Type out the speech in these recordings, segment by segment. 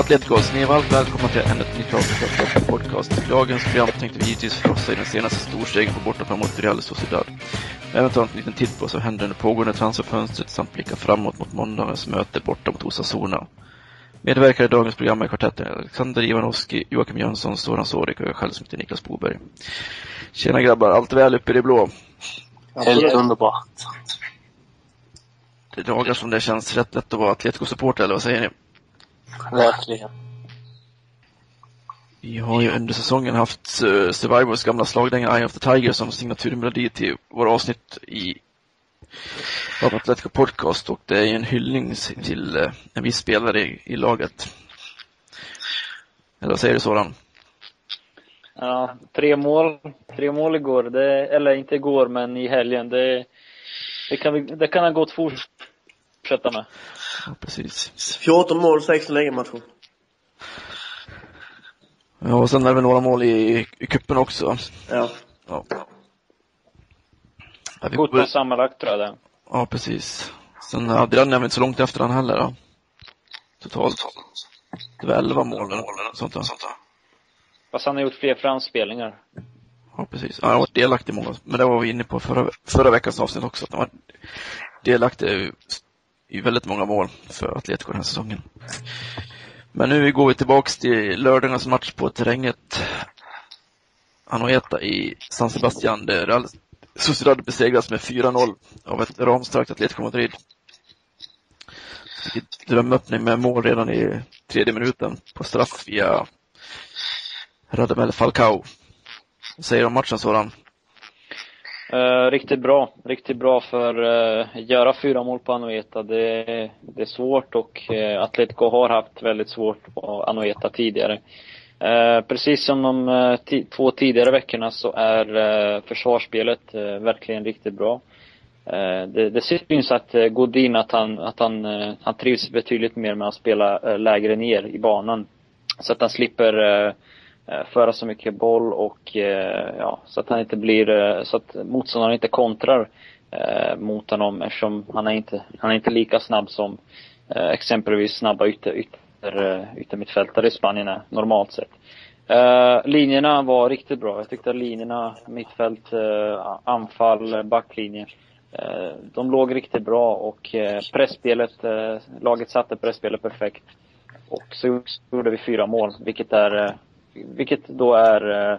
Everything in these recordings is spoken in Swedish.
Atleticos, ni är varmt välkomna till ännu ett nytt avsnitt av podcast. Dagens program tänkte vi givetvis frossa i den senaste storstegen på bortaplan mot Real Sociedad. Även ta en liten titt på vad som händer under pågående transferfönstret samt blicka framåt mot måndagens möte borta mot Osasuna. Medverkar i dagens program är kvartetten Alexander Ivanovski, Joakim Jönsson, Soran Sorik och jag själv som heter Niklas Boberg. Tjena grabbar, allt väl uppe i det blå? Helt underbart. Det är dagar som det känns rätt lätt att vara Atletico-supporter, eller vad säger ni? Verkligen. Vi har ju under säsongen haft uh, Survivors gamla slagdänga Eye of the Tiger som signaturmelodi till våra avsnitt i av Atletico Podcast och det är ju en hyllning till uh, en viss spelare i, i laget. Eller vad säger du Soran? Ja, tre mål, tre mål igår, det, eller inte igår men i helgen. Det, det, kan, vi, det kan han gott fortsätta med. Ja, precis. 14 mål, 16 ligamatcher. Ja, och sen är det väl några mål i, i kuppen också. Ja. Ja. Ja, vi 17 sammanlagt tror jag det Ja, precis. Sen Adrian är väl inte så långt efter han heller då. Totalt. Det var 11 mål eller något sånt där. Fast han har gjort fler framspelningar. Ja, precis. Han har varit delaktig i många. Men det var vi inne på förra, förra veckans avsnitt också. Att han var delaktig i, väldigt många mål för Atletico den här säsongen. Men nu går vi tillbaks till lördagens match på terränget Anoeta i San Sebastian där Real Sociedad besegras med 4-0 av ett ramstarkt Atletico Madrid. Drömöppning med mål redan i tredje minuten på straff via Radamel Falcao. Vad säger du om matchen sådan? Uh, riktigt bra. Riktigt bra för uh, göra fyra mål på Anoeta. Det, det är svårt och uh, Atletico har haft väldigt svårt på Anoeta tidigare. Uh, precis som de två tidigare veckorna så är försvarsspelet verkligen riktigt bra. Det, det syns att Godin, att han, att han, han trivs betydligt mer med att spela lägre ner i banan. Så att han slipper Eh, föra så mycket boll och eh, ja, så att han inte blir, eh, så att motståndaren inte kontrar mot honom eftersom han är inte, han är inte lika snabb som exempelvis snabba ytter, ytter, yttermittfältare i Spanien är normalt sett. Linjerna var riktigt bra. Jag tyckte att linjerna, mittfält, anfall, backlinje, de låg riktigt bra och eh, pressspelet, laget satte pressspelet perfekt. Och så gjorde vi fyra mål, vilket är vilket då är eh,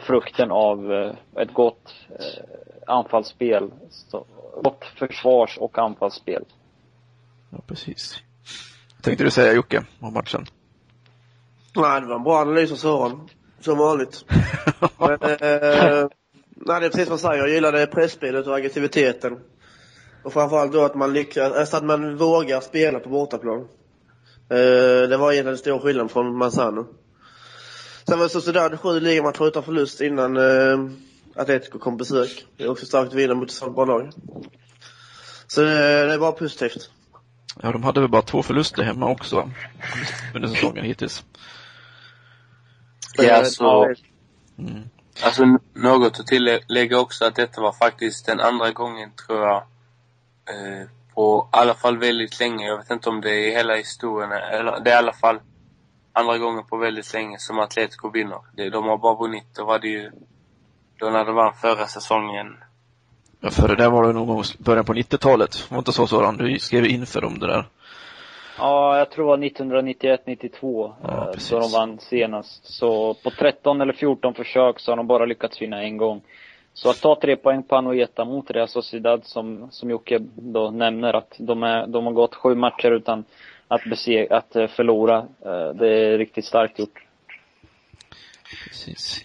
frukten av eh, ett gott eh, anfallsspel. Så, gott försvars och anfallsspel. Ja, precis. Tänkte du säga Jocke om matchen? Nej, det var en bra analys av Sören. Som vanligt. Men, eh, nej, det är precis vad jag säger. Jag gillade pressspelet och aggressiviteten. Och framförallt då att man lyckas, alltså att man vågar spela på bortaplan. Eh, det var egentligen en stor skillnad från Manzano. Sen var Sociedad sju ligamatcher utan förlust innan eh, Atletico kom besök. Det är också starkt att vinna mot ett sånt bra lag. Så det, det är bara positivt. Ja, de hade väl bara två förluster hemma också under säsongen hittills. Ja, så, Mm. alltså något att tillägga också att detta var faktiskt den andra gången tror jag eh, på i alla fall väldigt länge, jag vet inte om det är i hela historien, eller det är i alla fall andra gången på väldigt länge som Atletico vinner. De har bara vunnit, då var det ju då när de vann förra säsongen. Ja, för det där var det någon gång början på 90-talet. Var inte så Soran? Du skrev inför om det där. Ja, jag tror det var 1991, 92 Ja, eh, precis. då de vann senast. Så på 13 eller 14 försök så har de bara lyckats vinna en gång. Så att ta tre poäng på Anoeta mot Real Sociedad som, som Jocke då nämner att de, är, de har gått sju matcher utan att, bese, att eh, förlora. Eh, det är riktigt starkt gjort. Precis.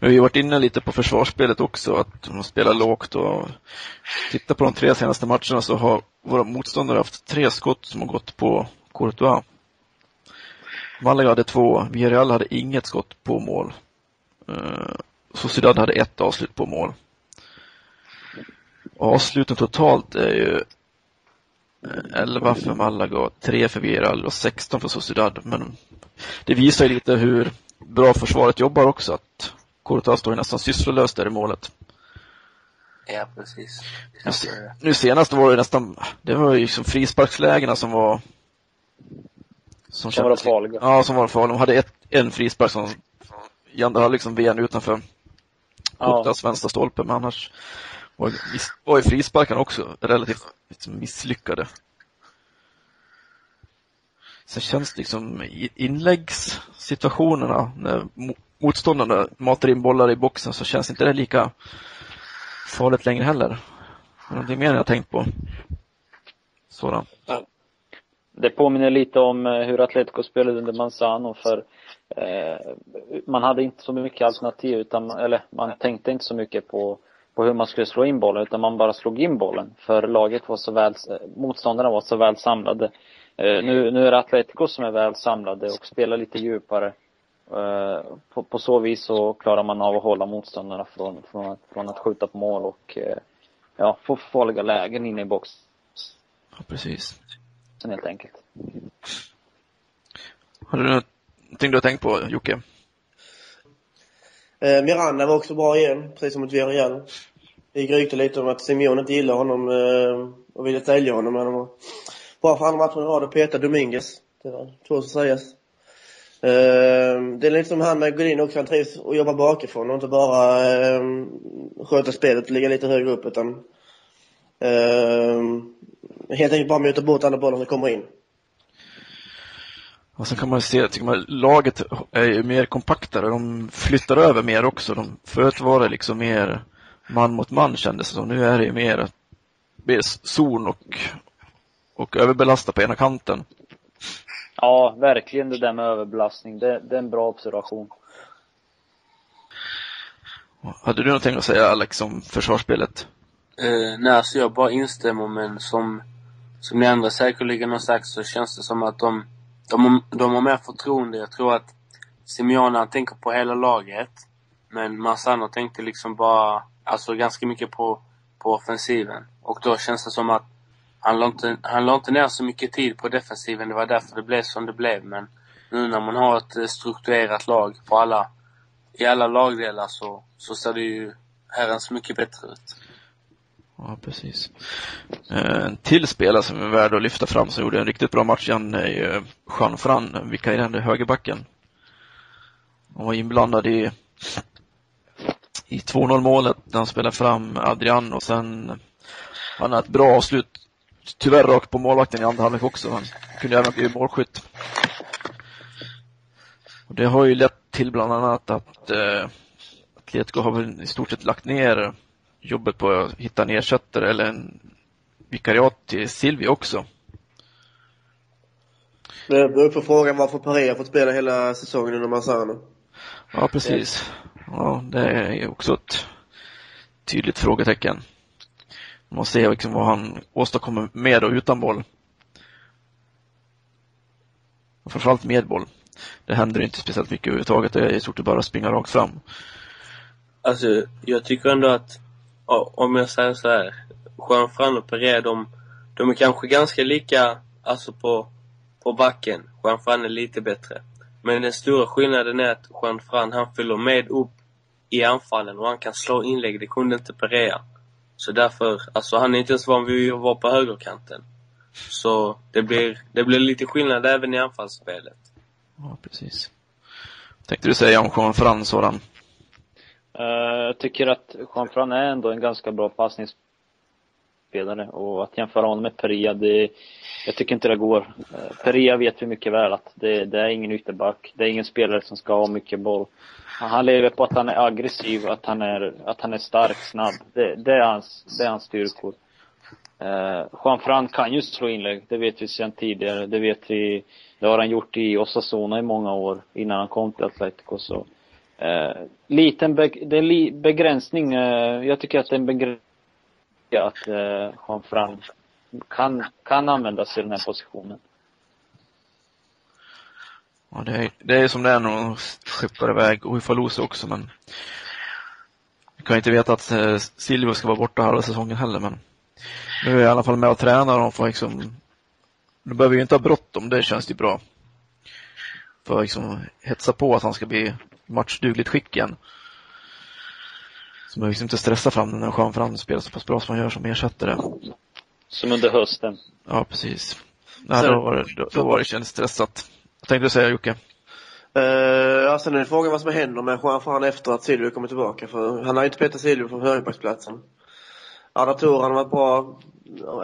Men vi har varit inne lite på försvarsspelet också, att de spelar lågt och titta på de tre senaste matcherna så har våra motståndare haft tre skott som har gått på Courtois. Malaga hade två, Villarreal hade inget skott på mål. Eh, Sociedad hade ett avslut på mål. Avsluten totalt är ju 11 för Malaga, 3 för Villarreal och 16 för Sociedad. Men det visar ju lite hur bra försvaret jobbar också, att Courtois står ju nästan sysslolös där i målet. Ja, precis. Nu, nu senast var det nästan, det var ju liksom frisparkslägena som var som, som var farliga. Ja, som var farliga. De hade ett, en frispark som i andra halvlek som ven utanför Courtois ja. vänstra stolpe, men annars var, var ju frisparkarna också relativt liksom, misslyckade. Sen känns det liksom i inläggssituationerna när motståndarna matar in bollar i boxen så känns inte det lika farligt längre heller. Det är mer än jag tänkt på. Sådant. Det påminner lite om eh, hur Atletico spelade under Manzano för eh, man hade inte så mycket alternativ utan, eller man tänkte inte så mycket på, på hur man skulle slå in bollen utan man bara slog in bollen för laget var så väl, motståndarna var så väl samlade. Eh, nu, nu är det Atletico som är väl samlade och spelar lite djupare. Eh, på, på, så vis så klarar man av att hålla motståndarna från, från, att, från att skjuta på mål och eh, ja, få farliga lägen inne i box. Ja, precis. Sen helt enkelt. Har du någonting du har tänkt på, Jocke? Eh, Miranda var också bra igen, precis som mot Villarreal. Det grykte lite om att Simeon inte gillar honom eh, och ville sälja honom. Men han var bra för andra matchen i rad och peta Dominguez. Det var två som sägas. Eh, det är lite som han med Godin också, han trivs och jobbar bakifrån och inte bara eh, sköta spelet och ligga lite högre upp utan eh, helt enkelt bara muta bort andra bollar som kommer in. Och sen kan man se, tycker man, laget är ju mer kompaktare. De flyttar över mer också. De, förut var det liksom mer man mot man kändes det som. Nu är det ju mer, mer zon och, och överbelasta på ena kanten. Ja, verkligen det där med överbelastning. Det, det är en bra observation. Hade du någonting att säga Alex om försvarsspelet? Uh, nej, alltså jag bara instämmer men som, som ni andra säkerligen har sagt så känns det som att de, de, de har mer förtroende. Jag tror att Simeone han tänker på hela laget. Men Massano tänkte liksom bara, alltså ganska mycket på, på offensiven. Och då känns det som att han la, inte, han la inte ner så mycket tid på defensiven. Det var därför det blev som det blev. Men nu när man har ett eh, strukturerat lag på alla, i alla lagdelar så, så ser det ju herrans mycket bättre ut. Ja, precis. Eh, en till spelare som är värd att lyfta fram som gjorde en riktigt bra match igen är ju Jean Fran, vikarierande högerbacken. Han var inblandad i, i 2-0 målet när han spelade fram Adrian och sen han hade ett bra avslut tyvärr rakt på målvakten i andra halvlek också. Han kunde även bli målskytt. Och det har ju lett till bland annat att eh, Atletico har väl i stort sett lagt ner jobbet på att hitta en ersättare eller en vikariat till Silvi också. Det upp på frågan varför Paris har fått spela hela säsongen under Massano. Ja, precis. Ja, det är också ett tydligt frågetecken. Man ser liksom vad han åstadkommer med och utan boll. Och framförallt med boll. Det händer inte speciellt mycket överhuvudtaget. Det är i stort sett bara att springa rakt fram. Alltså, jag tycker ändå att, om jag säger så här, Juan Fran och Pereira, de, de är kanske ganska lika, alltså på, på backen. Juan Fran är lite bättre. Men den stora skillnaden är att Juan Fran, han fyller med upp i anfallen och han kan slå inlägg. Det kunde inte Perea. Så därför, alltså han är inte ens van vid att vara på högerkanten. Så det blir, det blir lite skillnad även i anfallsspelet. Ja, precis. Tänkte du säga om Jean Fran Soran? Eh, jag tycker att Jean Fran är ändå en ganska bra passningsspelare och att jämföra honom med Peria, det, jag tycker inte det går. Eh, Peria vet vi mycket väl att det, det är ingen ytterback. Det är ingen spelare som ska ha mycket boll. Han lever på att han är aggressiv, att han är, att han är stark, snabb. Det, det är hans, det är hans styrkor. Eh, Juan Fran kan ju slå inlägg, det vet vi sedan tidigare. Det vet vi, det har han gjort i Osasuna i många år, innan han kom till Atletico. Så, eh, liten be, det är li, begränsning, eh, jag tycker att det är en begränsning att eh, Juan Fran kan, kan användas i den här positionen. Ja, det är, det är som det är när de skeppar iväg Uifalusa också, men vi kan inte veta att eh, Silvio ska vara borta halva säsongen heller, men nu är jag i alla fall med och tränar och de får liksom nu behöver vi inte ha bråttom, det känns ju bra. För att liksom hetsa på att han ska bli matchdugligt skick igen. Så man liksom inte stressa fram den när Jean Fran spelar så pass bra som han gör som ersättare. Som under hösten. Ja, precis. Nej, då var det, då, då var det kändes stressat. Vad tänkte du säga Jocke? Uh, ja, sen är det frågan vad som händer med Juan Fran efter att Silvio kommer tillbaka. För han har inte petat Silvio från högerbacksplatsen. Arda Tor har varit bra,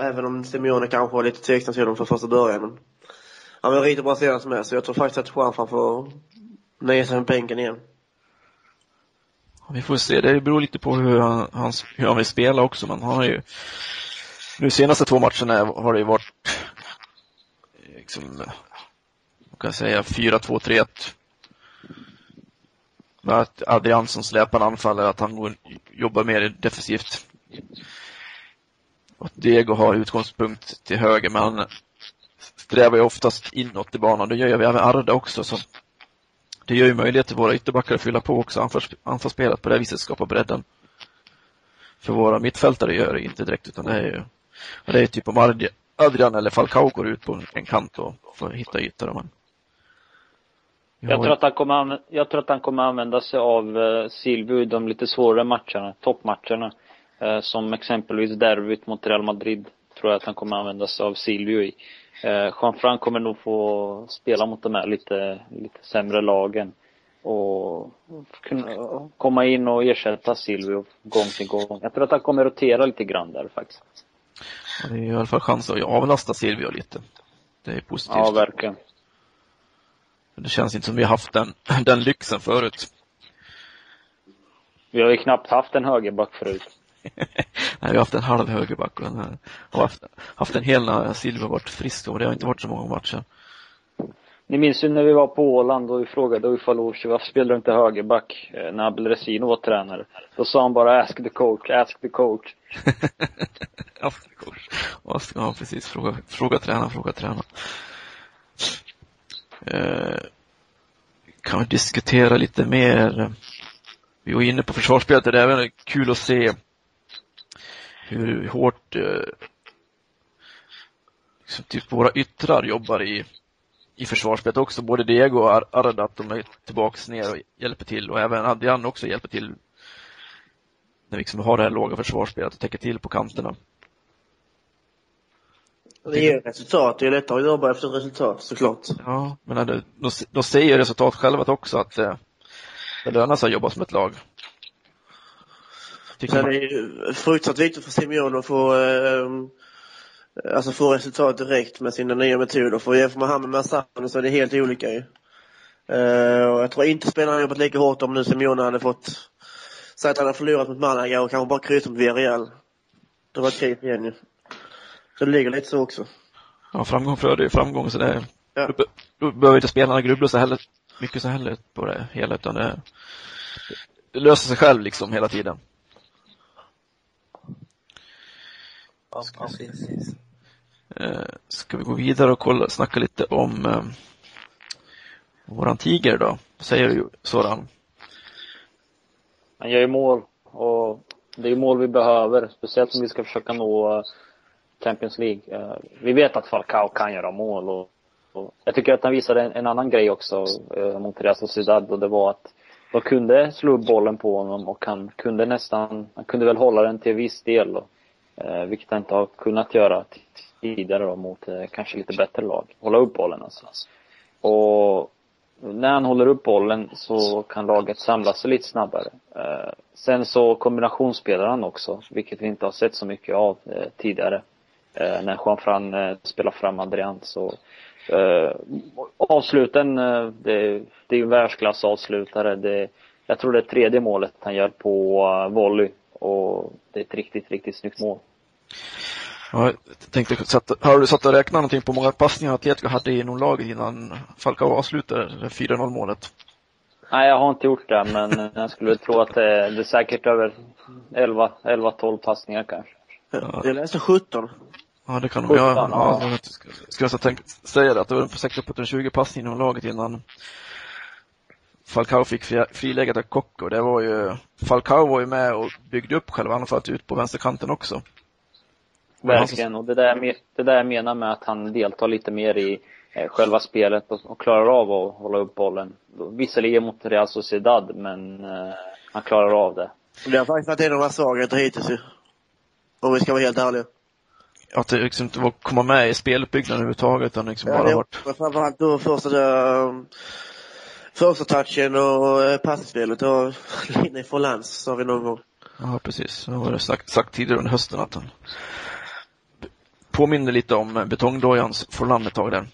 även om Simeone kanske var lite tveksam till dem från första början. Men han var riktigt bra senast med, så jag tror faktiskt att Juan Fran får nöja sig med bänken igen. Vi får se, det beror lite på hur han, han, hur han vill spela också, men han har ju nu senaste två matcherna har det ju varit liksom, vad kan jag säga, 4-2-3-1. Med att Adrian som släpar anfaller, att han går, jobbar mer defensivt. Och Diego har utgångspunkt till höger, men han strävar ju oftast inåt i banan. Det gör ju även Arda också, så det gör ju möjlighet till våra ytterbackar att fylla på också anfallsspelet på det viset, skapa bredden. För våra mittfältare gör det inte direkt, utan det är ju, det är typ om Adrian eller Falcao går ut på en kant och får hitta ytor. Men... Jag, tror att han kommer, jag tror att han kommer använda sig av eh, Silvio i de lite svårare matcherna, toppmatcherna. Eh, som exempelvis derbyt mot Real Madrid. Tror jag att han kommer använda sig av Silvio i. Eh, Jean Franc kommer nog få spela mot de här lite, lite sämre lagen och kunna komma in och ersätta Silvio gång till gång. Jag tror att han kommer rotera lite grann där faktiskt. Ja, det är i alla fall chans att avlasta Silvio lite. Det är positivt. Ja, verkligen. Det känns inte som vi har haft den, den lyxen förut. Vi har ju knappt haft en högerback förut. Nej, vi har haft en halv högerback och, en, och haft, haft en hel när Silva varit frisk och det har inte varit så många matcher. Ni minns ju när vi var på Åland och vi frågade Uffe Falushi varför spelar du inte högerback eh, när Abel Resino var tränare? Då sa han bara ask the coach, ask the coach. ask the coach. Ja, precis. Fråga, fråga tränaren, fråga tränaren. Eh, kan vi diskutera lite mer. Vi var inne på försvarsspelet, det är även kul att se hur hårt eh, liksom typ våra yttrar jobbar i, i försvarsspelet också. Både Diego och Ardat, de är tillbaks ner och hjälper till och även Adrian också hjälper till när vi liksom har det här låga försvarsspelet och täcker till på kanterna. Det ger resultat. Det är lättare att jobba efter resultat såklart. Ja, men de, de säger resultat själva också att det, det lönar sig att jobba som ett lag. Sen är det fruktansvärt viktigt för Simeone att få, eh, alltså få resultat direkt med sina nya metoder. För jämför man han med Massano så är det helt olika ju. Eh, och jag tror inte spelarna jobbat lika hårt om nu Simeone hade fått, säga att han hade förlorat mot Malaga och kanske bara kryssat mot Villarreal. Det var kris igen ju. Så det ligger lite så också. Ja, framgång föder ju framgång så det, ja. då, då behöver inte spelarna grubbla så heller, mycket så heller på det hela utan det, det löser sig själv liksom hela tiden. Ja, precis. Eh, ska vi gå vidare och kolla, snacka lite om eh, våran tiger då? Vad säger du Soran? Han gör ju mål och det är mål vi behöver, speciellt om vi ska försöka nå uh, Champions League. Uh, vi vet att Falcao kan göra mål och, och jag tycker att han visade en, en annan grej också uh, mot Real Sociedad och det var att de kunde slå upp bollen på honom och han kunde nästan, han kunde väl hålla den till viss del. Och, Eh, vilket han inte har kunnat göra tidigare då mot eh, kanske lite bättre lag. Hålla upp bollen alltså. Och när han håller upp bollen så kan laget samla sig lite snabbare. Eh, sen så kombinationsspelar han också, vilket vi inte har sett så mycket av eh, tidigare. Eh, när Juan Fran eh, spelar fram Adrian så eh, avsluten, eh, det, det är ju en. Det, jag tror det är tredje målet han gör på eh, volley och det är ett riktigt, riktigt snyggt mål. Ja, jag tänkte, har du satt och räknat någonting på många passningar Atletico hade inom laget innan Falcao avslutade 4-0 målet? Nej, jag har inte gjort det, men jag skulle tro att det är, det är säkert över 11-12 passningar kanske. Ja. Jag läste 17. Ja, det kan de göra. ja. Ja, jag ska, ska jag tänka, säga det, att det var säkert uppåt en 20 passningar inom laget innan Falcao fick fri- friläget av Kocko. Det var ju, Falcao var ju med och byggde upp själva anfallet ut på vänsterkanten också. Verkligen. Och det där, det där jag menar med att han deltar lite mer i eh, själva spelet och, klarar av att hålla upp bollen. Visserligen mot Real Sociedad, men eh, han klarar av det. Det har faktiskt varit en av våra svagheter hittills ju. Om vi ska vara helt ärliga. Att det liksom inte var komma med i speluppbyggnaden överhuvudtaget, utan liksom Ja, bara det varit, var framförallt då första, um, första touchen och passningsspelet och linjen från lands sa vi någon gång. ja precis, det var det sagt, sagt tidigare under hösten att han påminner lite om betongdojans Forlan ett tag där.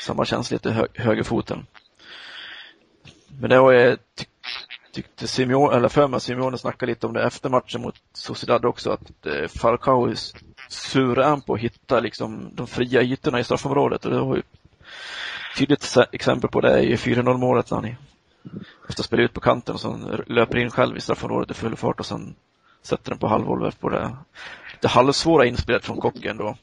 Samma känsla lite hö, högerfoten. Men det var jag tyckte Simeone, eller för mig att Simeone snackade lite om det efter matchen mot Sociedad också, att eh, Falcao är sur på att hitta liksom de fria ytorna i straffområdet och det var ju tydligt exempel på det i 4-0 målet när han efter att spela ut på kanten och så löper in själv i straffområdet i full fart och sen sätter den på halvvolvet på det, det halvsvåra inspelet från Kocken då.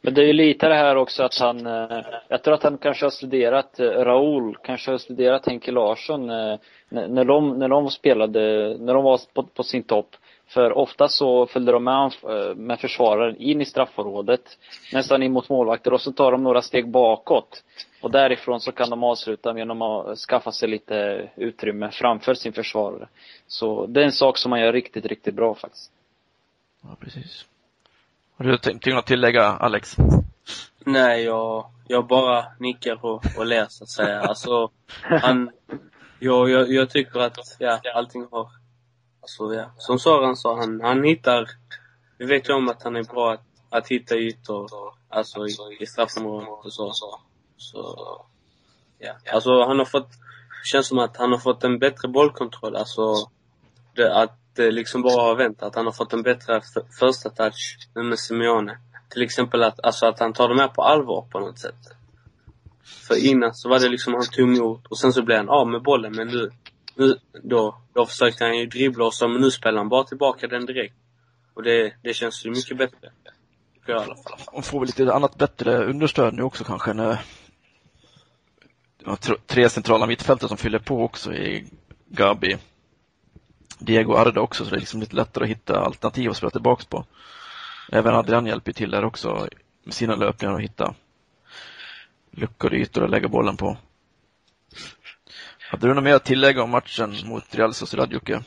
Men det är ju lite det här också att han, eh, jag tror att han kanske har studerat eh, Raoul kanske har studerat Henke Larsson eh, när, de, när de spelade, när de var på, på sin topp. För ofta så följde de med, med försvararen in i straffområdet, nästan in mot målvakter och så tar de några steg bakåt. Och därifrån så kan de avsluta genom att skaffa sig lite utrymme framför sin försvarare. Så det är en sak som man gör riktigt, riktigt bra faktiskt. Ja, precis. Har du tänkt något att tillägga, Alex? Nej, jag, jag bara nickar och, och ler så att säga. Alltså, han, jag, jag, jag tycker att, ja, allting har, alltså ja, som Soran sa, han, han hittar, vi vet ju om att han är bra att, att hitta ytor, alltså i, i straffområdet och så. Så, ja. Alltså han har fått, det känns som att han har fått en bättre bollkontroll, alltså, det, att det eh, liksom bara har vänt, att han har fått en bättre första touch nu med Simeone. Till exempel att, alltså att han tar det med på allvar på något sätt. För innan så var det liksom han tog emot och sen så blev han av med bollen men nu, nu då, då försökte han ju dribbla och så men nu spelar han bara tillbaka den direkt. Och det, det känns ju mycket bättre. Tycker jag i alla fall. Och får väl lite annat bättre understöd nu också kanske när de tre centrala mittfältare som fyller på också i Gabi, Diego Arda också, så det är liksom lite lättare att hitta alternativ att spela tillbaks på. Även Adrian hjälper till där också med sina löpningar och hitta luckor och ytor att lägga bollen på. Hade du något mer att tillägga om matchen mot Real Sociedad, Jocke?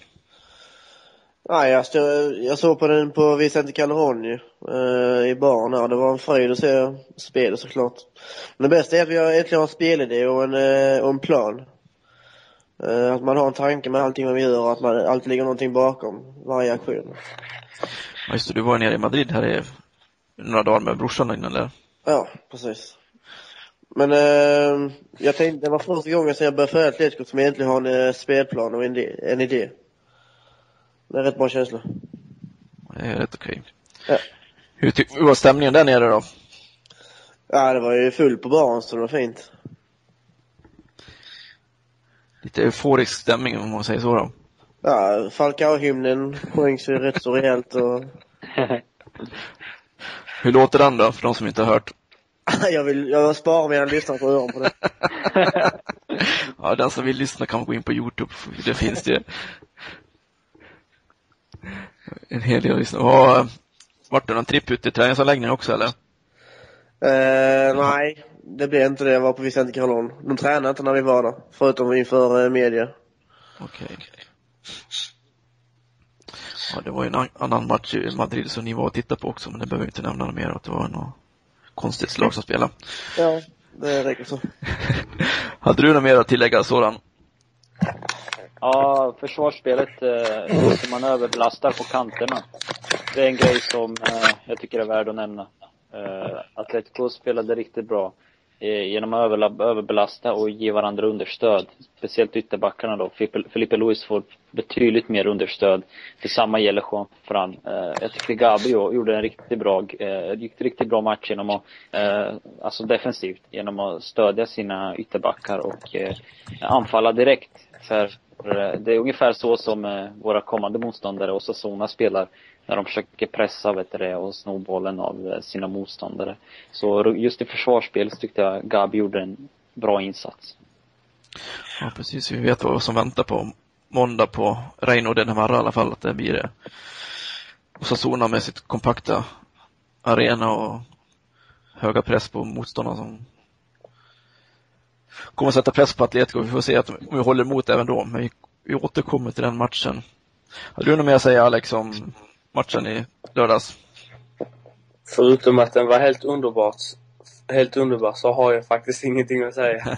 Nej, jag, stod, jag såg på den på Vicente Calderón ju, eh, i baren här. Det var en fröjd att se spelet såklart. Men det bästa är att vi har äntligen har en spelidé och en, eh, och en plan. Eh, att man har en tanke med allting man gör och att man alltid ligger någonting bakom varje aktion. Ja, just det, du var nere i Madrid här i några dagar med brorsan innan eller? Ja, precis. Men eh, jag tänkte, det var första gången sedan jag började följa Atletico som jag egentligen har en eh, spelplan och en, idé- en idé. Det är en rätt bra känsla. Det är rätt okej. Ja. Hur, hur var stämningen där nere då? Ja, det var ju full på baren så det var fint. Lite euforisk stämning om man säger så då. Ja, Falcao-hymnen sjöngs ju rätt så rejält och Hur låter den då, för de som inte har hört? jag vill, jag sparar mina lyssnare på öron på det. Ja, den som vill lyssna kan gå in på Youtube, det finns det. En hel del att lyssna. Och, vart det någon tripp ut i träningsanläggningen också eller? Eh, nej, det blev inte det. Jag var på Vicente Carolon. De tränade inte när vi var där, förutom inför eh, media. Okej. Ja, det var ju en an- annan match i Madrid som ni var och tittade på också, men det behöver vi inte nämna mer, att det var något konstigt slag som spelade. Ja, det räcker så. Hade du något mer att tillägga sådan? Ja, försvarsspelet, eh, man överbelastar på kanterna. Det är en grej som eh, jag tycker är värd att nämna. Eh, Atletico spelade riktigt bra Eh, genom att överbelasta och ge varandra understöd. Speciellt ytterbackarna då. Filipe, Luis får betydligt mer understöd. Detsamma gäller Juan Fran. Eh, jag tyckte Gabio gjorde en riktigt bra, eh, gick riktigt bra match genom att, alltså defensivt, genom att stödja sina ytterbackar och anfalla direkt. För det är ungefär så som våra kommande motståndare, Osasuna, spelar när de försöker pressa, vet du det, och sno bollen av eh, sina motståndare. Så just i försvarsspel så tyckte jag Gabi gjorde en bra insats. Ja, precis. Vi vet vad som väntar på måndag på Reino den i alla fall, att det blir det. Osasuna med sitt kompakta arena och höga press på motståndarna som kommer sätta press på Atletico. Vi får se att, om vi håller emot även då, men vi, vi återkommer till den matchen. Har du något mer att säga Alex om matchen i lördags? Förutom att den var helt underbart, helt underbar så har jag faktiskt ingenting att säga.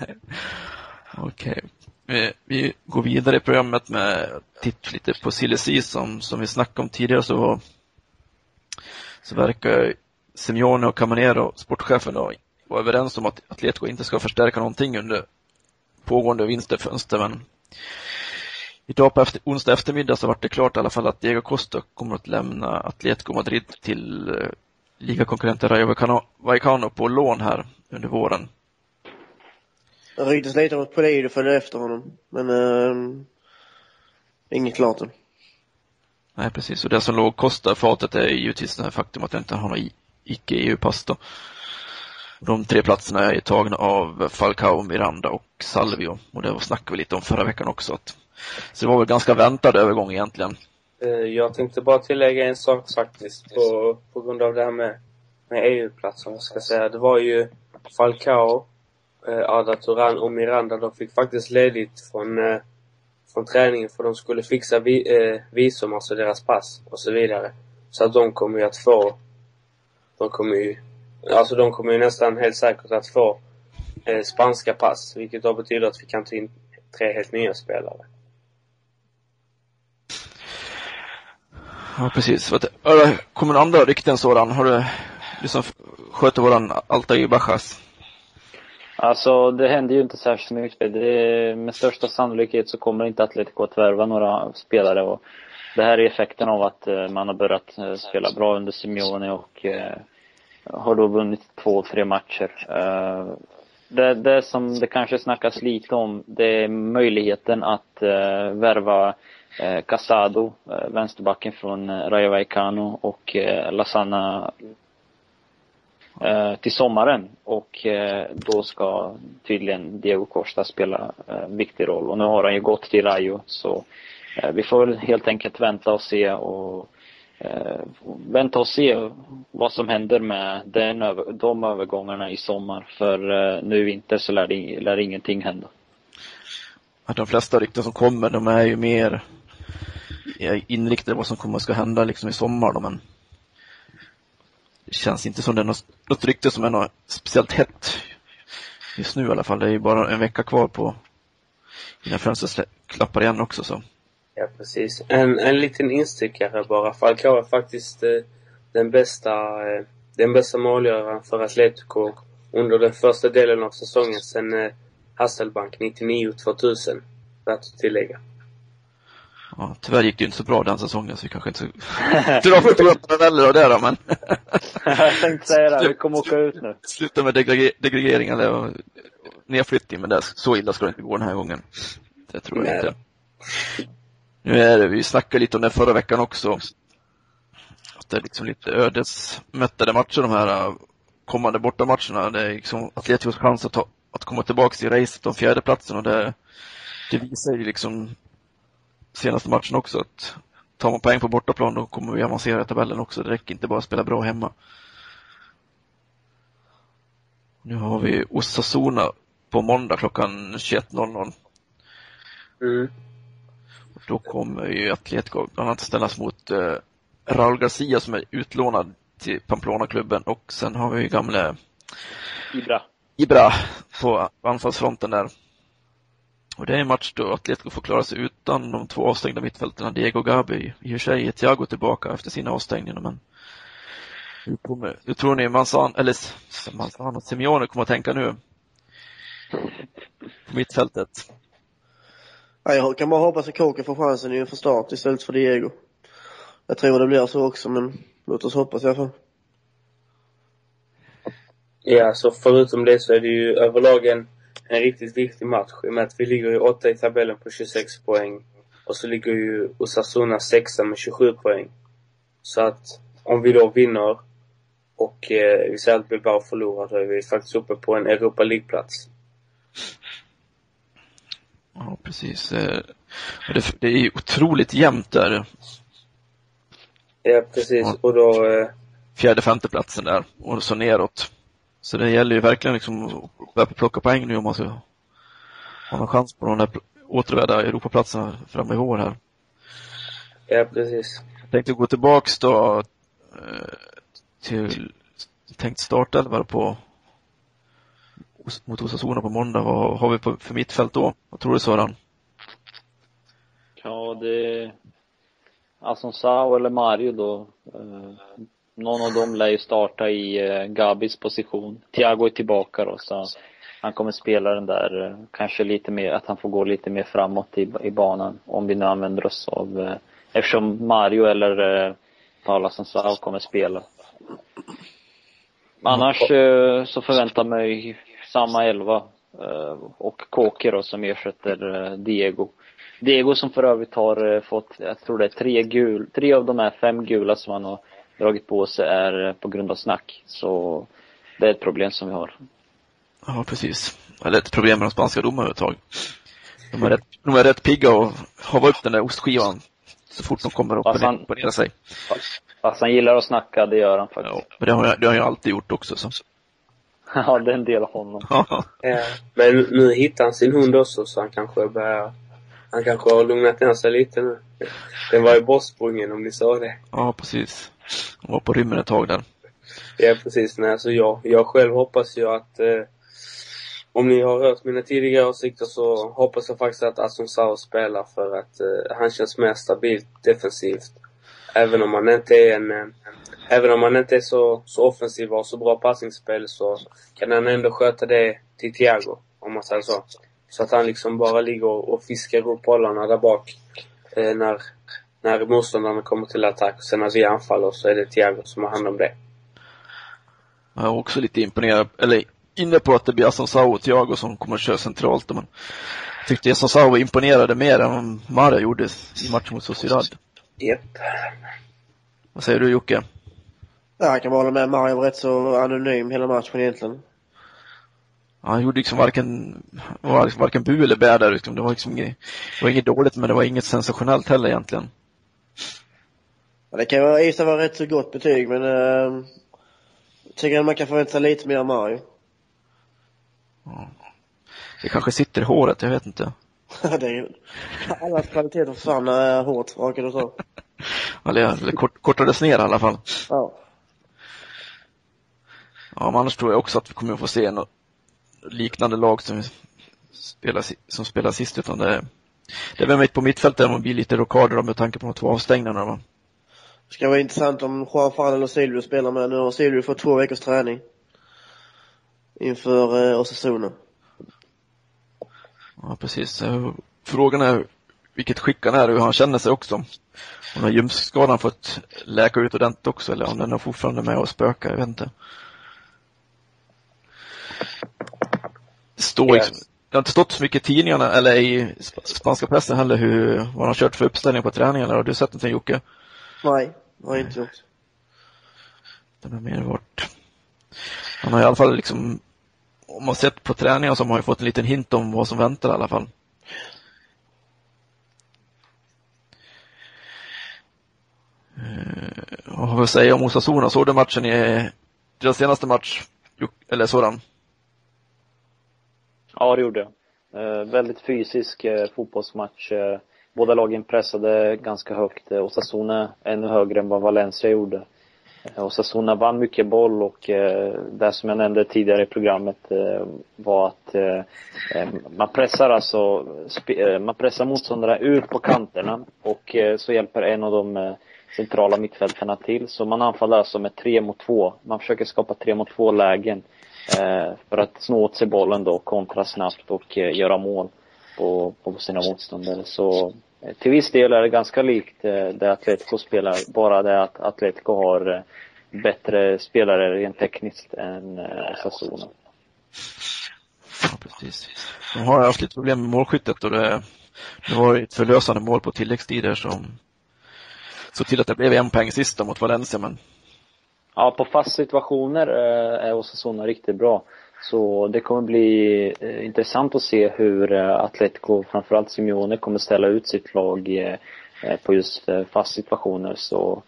Okej. Okay. Vi, vi, går vidare i programmet med titt lite på silly som, som vi snackade om tidigare så, så verkar Simeone och Camanero, sportchefen då, vara överens om att Atletico inte ska förstärka någonting under pågående vinsterfönster men Idag på efter, onsdag eftermiddag så var det klart i alla fall att Diego Costa kommer att lämna Atletico Madrid till eh, ligakonkurrenten Rayo Vallecano på lån här under våren. Det ryktas lite om att Polido följer efter honom, men eh, inget klart än. Nej, precis. Och det som låg Costa fatet är givetvis det här faktum att han inte har något icke-EU-pass då. De tre platserna är tagna av Falcao, Miranda och Salvio. Och det snackade vi lite om förra veckan också. Att, så det var väl ganska väntad övergång egentligen. Eh, jag tänkte bara tillägga en sak faktiskt på, på grund av det här med, med EU-platsen. Jag ska säga. Det var ju Falcao, eh, Arda Turan och Miranda. De fick faktiskt ledigt från, eh, från träningen för de skulle fixa vi, eh, visum, alltså deras pass och så vidare. Så att de kommer ju att få de kommer ju, alltså de kommer ju nästan helt säkert att få eh, spanska pass, vilket då betyder att vi kan ta in tre helt nya spelare. Ja, precis. Kommer det andra rykten sådan? Har du liksom sköter våran Altair Bajas? Alltså det händer ju inte särskilt mycket. Det, med största sannolikhet så kommer inte Atletico att värva några spelare och det här är effekten av att eh, man har börjat eh, spela bra under Simeone och eh, har då vunnit två, tre matcher. Det, det som det kanske snackas lite om, det är möjligheten att värva Eh, Casado, eh, vänsterbacken från eh, Rayo Vallecano och Lasana till sommaren och då ska tydligen Diego Costa spela en viktig roll och nu har han ju gått till Rayo så vi får väl helt enkelt vänta och se och vänta och se vad som händer med den, de övergångarna i sommar. För nu i vinter så lär, det, lär ingenting hända. de flesta rykten som kommer, de är ju mer inriktade vad som kommer ska hända liksom i sommar då, men det känns inte som det är något, något rykte som är något speciellt hett just nu i alla fall. Det är ju bara en vecka kvar på innan fönstret klappar igen också så. Ja, precis. En, en liten instickare bara. Falcao är faktiskt eh, den bästa, eh, den bästa målgöraren för Atletico under den första delen av säsongen sen eh, Hasselbank 99-2000. Värt att tillägga. Ja, tyvärr gick det inte så bra den säsongen så vi kanske inte drar för stora paralleller av det då men. Jag tänkte säga det, vi kommer åka ut nu. Sluta med degradering eller nedflyttning men det, så illa ska det inte gå den här gången. Det tror jag Nej. inte. Nu är det, vi snackade lite om det förra veckan också. Att det är liksom lite ödesmättade matcher de här äh, kommande bortamatcherna. Det är liksom Atleticos chans att, ta, att komma tillbaka till racet om fjärdeplatsen och det, det visar ju liksom senaste matchen också att tar man poäng på bortaplan då kommer vi avancera i tabellen också. Det räcker inte bara att spela bra hemma. Nu har vi Osasuna på måndag klockan 21.00. Mm. Då kommer ju Atletico bland annat ställas mot eh, Raul Garcia som är utlånad till Pamplona-klubben och sen har vi gamle Ibra. Ibra på anfallsfronten där. Och det är en match då Atletico får klara sig utan de två avstängda mittfältarna Diego Gabi. I och för sig är Thiago tillbaka efter sina avstängningar men hur, kommer, hur tror ni Manzan, eller Manzan och Simeone kommer att tänka nu? På mittfältet. Ja, jag kan bara hoppas att Kåken får chansen inför start istället för Diego. Jag tror det blir så också, men låt oss hoppas i alla fall. Ja, så förutom det så är det ju överlag en, en riktigt viktig match i och med att vi ligger ju åtta i tabellen på 26 poäng. Och så ligger ju Osasuna sexa med 27 poäng. Så att om vi då vinner och eh, vi säger att Bilbao förlorar, då är vi faktiskt uppe på en Europa League-plats. Ja, precis. Eh, det, är ju otroligt jämnt där. Ja, precis. Och då... Eh... Fjärde, femte platsen där. Och så neråt. Så det gäller ju verkligen liksom att börja plocka poäng nu om man ska ha någon chans på de där återvärda Europaplatserna fram i vår här. Ja, precis. Jag tänkte gå tillbaks då eh, till tänkt startelva på mot Osasuna på måndag. Vad har vi på, för mittfält då? Vad tror du Sören? Ja, det är Asonsao eller Mario då. Någon av dem lär ju starta i eh, Gabis position. Thiago är tillbaka då, så han kommer spela den där, eh, kanske lite mer, att han får gå lite mer framåt i, i banan. Om vi nu använder oss av, eh, eftersom Mario eller eh, Paula Sansao kommer spela. Annars så förväntar mig samma elva och Kåke då som ersätter Diego. Diego som för övrigt har fått, jag tror det är tre gul, tre av de här fem gula som han har dragit på sig är eh, på grund av snack. Så det är ett problem som vi har. Ja, precis. Eller ett problem med de spanska domarna ett tag. De är rätt, de är rätt pigga och har upp den där ostskivan så fort de kommer upp och imponera sig. Fast han gillar att snacka, det gör han faktiskt. Ja, det har jag, det har jag alltid gjort också. Så. ja, det är en del av honom. ja. Men nu hittar han sin hund också, så han kanske börjar han kanske har lugnat ner sig lite nu. Den var ju bortsprungen om ni sa det. Ja, precis. Han var på rymmen ett tag där. Ja, precis. Nej, alltså jag, jag själv hoppas ju att eh, om ni har hört mina tidigare åsikter så hoppas jag faktiskt att Aston Sao spelar för att eh, han känns mer stabilt defensivt. Även om han inte är en, en Även om han inte är så, så offensiv och har så bra passningsspel så kan han ändå sköta det till Thiago, om man säger så. Så att han liksom bara ligger och fiskar upp bollarna där bak eh, när, när motståndarna kommer till attack. Och sen när vi anfaller så är det Thiago som har hand om det. Jag är också lite imponerad, eller inne på att det blir Asensao och Thiago som kommer att köra centralt. Men jag tyckte Asensao imponerade mer än vad Mara gjorde i matchen mot Sociedad. Japp. Yep. Vad säger du Jocke? Ja, jag kan bara hålla med. Mario var rätt så anonym hela matchen egentligen. Ja, han gjorde liksom varken, var liksom varken bu eller bä där liksom. Det var liksom inget, det var inget dåligt men det var inget sensationellt heller egentligen. Ja, det kan vara, i sig vara rätt så gott betyg men uh, jag tycker att man kan förvänta sig lite mer av Mario. Ja. Det kanske sitter i håret, jag vet inte. det är allas kvaliteter försvann när håret rakades av. eller, eller kort, kortades ner i alla fall. Ja. Ja, men annars tror jag också att vi kommer att få se något liknande lag som spelar, som spelar sist, utan det, det är väl mitt på mittfältet man blir lite rockader med tanke på de två avstängningarna. Det ska vara intressant om Juan Fran eller Silvio spelar med. Nu har Silvio fått två veckors träning inför eh, Osasuna. Ja, precis. Frågan är vilket skick han är och hur han känner sig också. Om har ljumskskadan fått läka ut ordentligt också eller om den är fortfarande med och spökar, jag vet inte. Det står liksom, det har inte stått så mycket i tidningarna eller i spanska pressen heller hur, vad han har kört för uppställning på träningarna. Har du sett någonting Jocke? Nej, har jag inte gjort. Den har mer varit, han har i alla fall liksom, om man sett på träningar så har man ju fått en liten hint om vad som väntar i alla fall. Uh, vad har vi att säga om Osasuna? Såg du matchen i deras senaste match? Eller sådan? Ja, det gjorde jag. Eh, väldigt fysisk eh, fotbollsmatch. Eh, båda lagen pressade ganska högt. Eh, Osasuna ännu högre än vad Valencia gjorde. Eh, Osasuna vann mycket boll och eh, det som jag nämnde tidigare i programmet var att man pressar alltså, man pressar motståndarna ut på kanterna och så hjälper en av de centrala mittfältarna till. Så man anfaller alltså med tre mot två. Man försöker skapa tre mot två lägen för att snå åt sig bollen då, kontra snabbt och göra mål på, på sina motståndare. Så eh, till viss del är det ganska likt det Atletico spelar, bara det att Atletico har bättre spelare rent tekniskt än Osasuna. Ja, precis. De har haft lite problem med målskyttet och det, det var ett förlösande mål på tilläggstider som såg till att det blev en poäng sista mot Valencia men Ja, på fast situationer eh, är Osasuna riktigt bra. Så det kommer bli eh, intressant att se hur eh, Atletico, framförallt Simeone, kommer ställa ut sitt lag eh, på just fast situationer. Så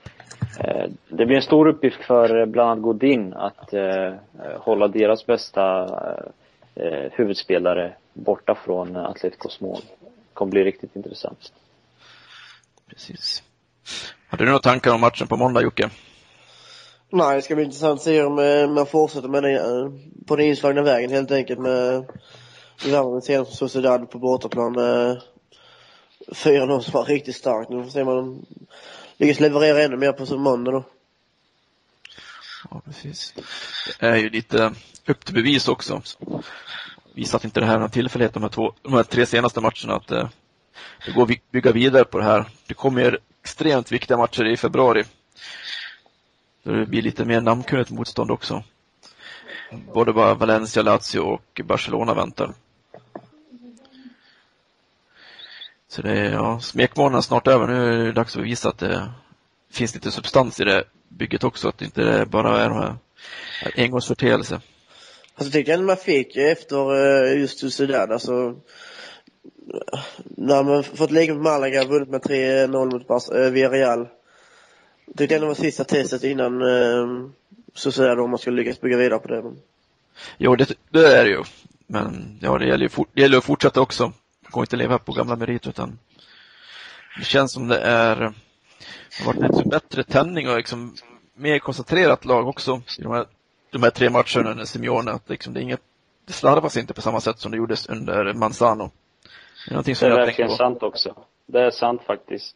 det blir en stor uppgift för bland annat Godin att hålla deras bästa huvudspelare borta från Atleticos mål. Det kommer bli riktigt intressant. Precis. Har du några tankar om matchen på måndag, Jocke? Nej, det ska bli intressant att se om eh, man fortsätter med det, eh, på den inslagna vägen helt enkelt med Värmland senast Sociedad på bortaplan. Eh, 4-0 som var riktigt starkt. Nu får se om man lyckas leverera ännu mer på måndag då. Ja, precis. Det är ju lite upp till bevis också. Visat inte det här någon tillfällighet de här, två, de här tre senaste matcherna att det går att bygga vidare på det här. Det kommer extremt viktiga matcher i februari så det blir lite mer namnkunnigt motstånd också. Både bara Valencia, Lazio och Barcelona väntar. Så det är, ja, smekmånaden snart över. Nu är det dags att visa att det finns lite substans i det bygget också, att det inte bara är de här engångsförteelser. Alltså jag ändå man fick efter eh, just Sociedad, alltså när man fått ligga mot Malaga, vunnit med 3-0 mot eh, Villarreal tyckte ändå var sista testet innan eh, så säger om man skulle lyckas bygga vidare på det. Jo, det, det är det ju. Men ja, det gäller ju for, det gäller att fortsätta också. Man går inte leva på gamla meriter utan det känns som det är det har varit lite bättre tändning och liksom mer koncentrerat lag också i de här, de här tre matcherna under Simeone. Att liksom det, är inget, det slarvas inte på samma sätt som det gjordes under Manzano. Det är, det är verkligen sant också. Det är sant faktiskt.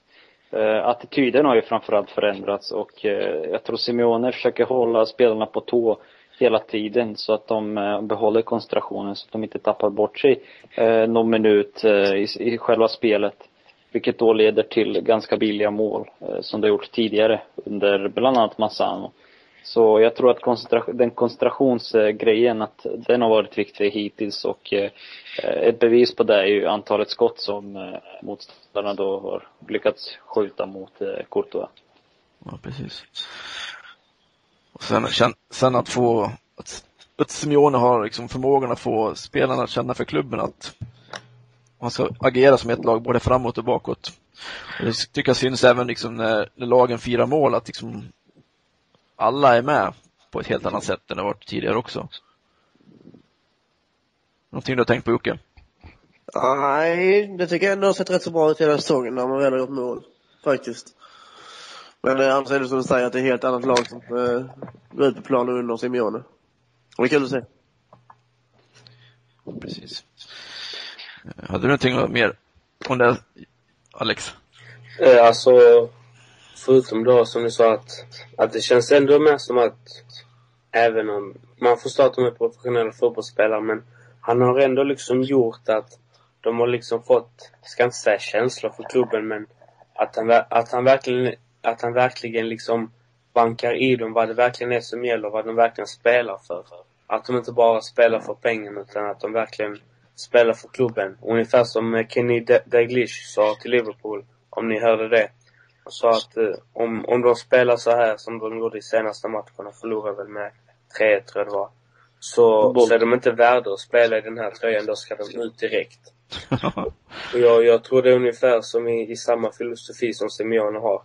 Eh, attityden har ju framförallt förändrats och eh, jag tror Simeone försöker hålla spelarna på tå hela tiden så att de eh, behåller koncentrationen så att de inte tappar bort sig eh, någon minut eh, i, i själva spelet. Vilket då leder till ganska billiga mål eh, som det gjort tidigare under bland annat Massano. Så jag tror att koncentra den koncentrationsgrejen, att den har varit viktig hittills och eh, ett bevis på det är ju antalet skott som eh, motståndarna då har lyckats skjuta mot eh, Courtois. Ja, precis. Och sen, sen att få, att, att Simeone har liksom förmågan att få spelarna att känna för klubben att man ska agera som ett lag både framåt och bakåt. Och det tycker jag syns även liksom när, när lagen firar mål, att liksom alla är med på ett helt annat sätt än det varit tidigare också. Någonting du har tänkt på Jocke? Nej, det tycker jag ändå har sett rätt så bra ut hela säsongen när man väl har gjort mål. Faktiskt. Men eh, annars är det som du säger att det är ett helt annat lag som eh, går ut på planen under Simeone. Och det är kul att se. Precis. Eh, hade du någonting mer om det, Alex? Eh, alltså, förutom då som du sa att, att det känns ändå mer som att även om man förstår att de är professionella fotbollsspelare men han har ändå liksom gjort att de har liksom fått, jag ska inte säga känslor för klubben men att han, att han verkligen, att han verkligen liksom bankar i dem vad det verkligen är som gäller, vad de verkligen spelar för. Att de inte bara spelar för pengarna utan att de verkligen spelar för klubben. Ungefär som Kenny Dalglish sa till Liverpool, om ni hörde det. Sa att eh, om, om de spelar så här som de gjorde i senaste matchen och förlorar väl med 3-1 tror jag det var. Så, så är de inte värda att spela i den här tröjan, då ska de ut direkt. och jag, jag tror det är ungefär som i, i samma filosofi som Simeone har.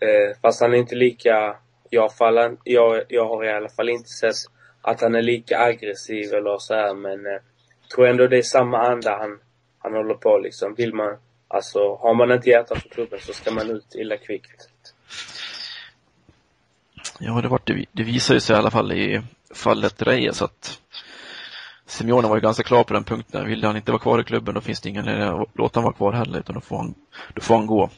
Eh, fast han är inte lika, jag, fallen, jag, jag har i alla fall inte sett att han är lika aggressiv eller så här men eh, tror ändå det är samma anda han, han håller på liksom. Vill man, alltså har man inte hjärta för klubben så ska man ut illa kvickt. Ja, det, var, det, det visar ju sig i alla fall i fallet Reyes att Simeone var ju ganska klar på den punkten. Vill han inte vara kvar i klubben då finns det ingen att låta honom vara kvar heller utan då får han, då får han gå.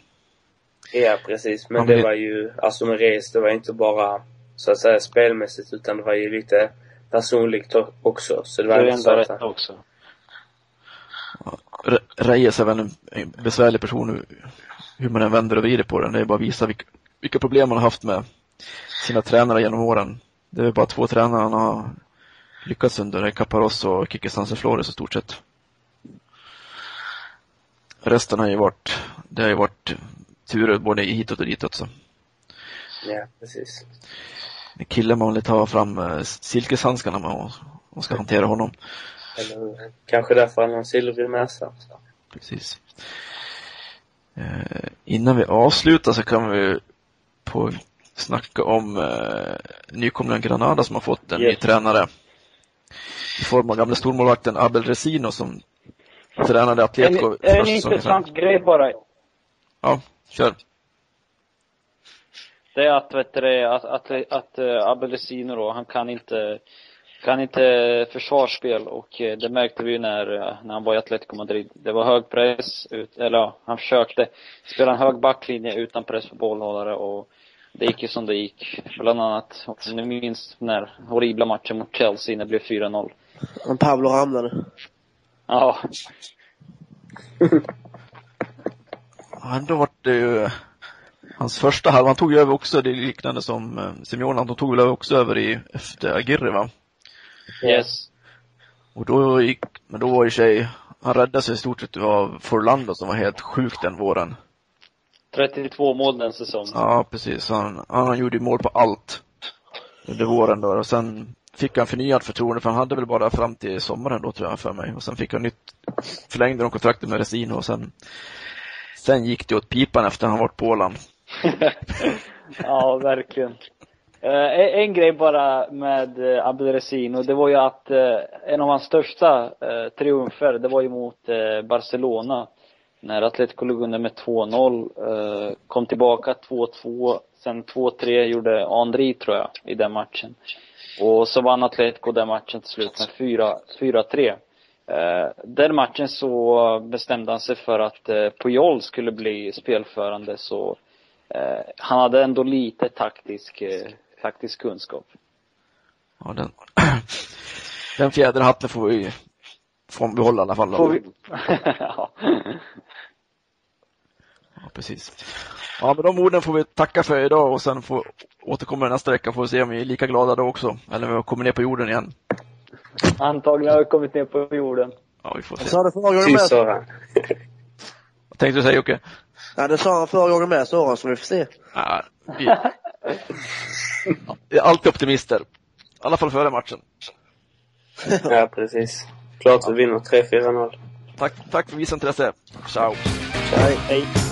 Ja precis, men han det var ju, alltså med Reyes, det var inte bara så att säga spelmässigt utan det var ju lite personligt också. Så det var det är ändå rätt också. Reyes är väl en besvärlig person hur man än vänder och vrider på den. Det är bara att visa vilka, vilka problem man har haft med sina tränare genom åren. Det är bara två tränare han har lyckats under Caparros och Kike Sanseflores i stort sett. Resten har ju varit, det har ju varit turer både hitåt och ditåt så. Ja, precis. En kille man vill ta fram eh, silkeshandskarna med och, och ska hantera honom. Eller? Kanske därför han har en silvrig näsa. Precis. Eh, innan vi avslutar så kan vi på snacka om eh, nykomlingen Granada som har fått en Yes. ny tränare. I form av gamla stormålvakten Abel Resino som tränade En, Atletico en säsongen. intressant grej bara. Ja, kör. Det är att, vet du, det, att, att, att uh, Abelesino då, han kan inte, kan inte försvarsspel och eh, det märkte vi ju när, eh, när han var i Atletico Madrid. Det var hög press, ut, eller ja, han försökte spela en hög backlinje utan press på bollhållare och det gick ju som det gick. Bland annat, och ni minns den här horribla matchen mot Chelsea när det blev 4-0. Men Pablo ramlade. Ja, Ja, Ändå vart det ju hans första halva, han tog ju över också, det är liknande som eh, Simeone, han tog väl över också över i, efter Aguirre va? Yes. Och då gick, men då var i sig, han räddade sig i stort sett av Forlando som var helt sjuk den våren. 32 mål den säsongen. Ja, precis. Han, han gjorde ju mål på allt under våren då och sen fick han förnyat förtroende för han hade väl bara fram till sommaren då tror jag för mig och sen fick han nytt, förlängde de kontraktet med Resino och sen sen gick det åt pipan efter han varit på Åland. ja, verkligen. Eh, en, grej bara med eh, uh, Abdelresino, det var ju att eh, en av hans största eh, triumfer, det var ju mot eh, Barcelona. När Atletico låg under med 2-0, eh, kom tillbaka 2-2, sen 2-3 gjorde Andri tror jag, i den matchen. Och så vann Atletico den matchen till slut med 4-3. Eh, den matchen så bestämde han sig för att eh, Puyol skulle bli spelförande så eh, han hade ändå lite taktisk, eh, taktisk kunskap. Ja, den, den fjäderhatten får vi får behålla i alla fall. Får vi... ja. Ja, precis. Ja, med de orden får vi tacka för idag och sen får återkomma nästa vecka får vi se om vi är lika glada då också. Eller om vi kommer ner på jorden igen. Antagligen har vi kommit ner på jorden. Ja, vi får Det se. sa du förra gången med. Vad tänkte du säga Jocke? Ja, det sa han förra gången med, Soran, så vi får se. Ja, vi... Vi är alltid optimister. I alla fall före matchen. Ja, precis. Klart vi vinner 3-4-0. Tack, tack för visat intresse. Ciao. Nej. Hej.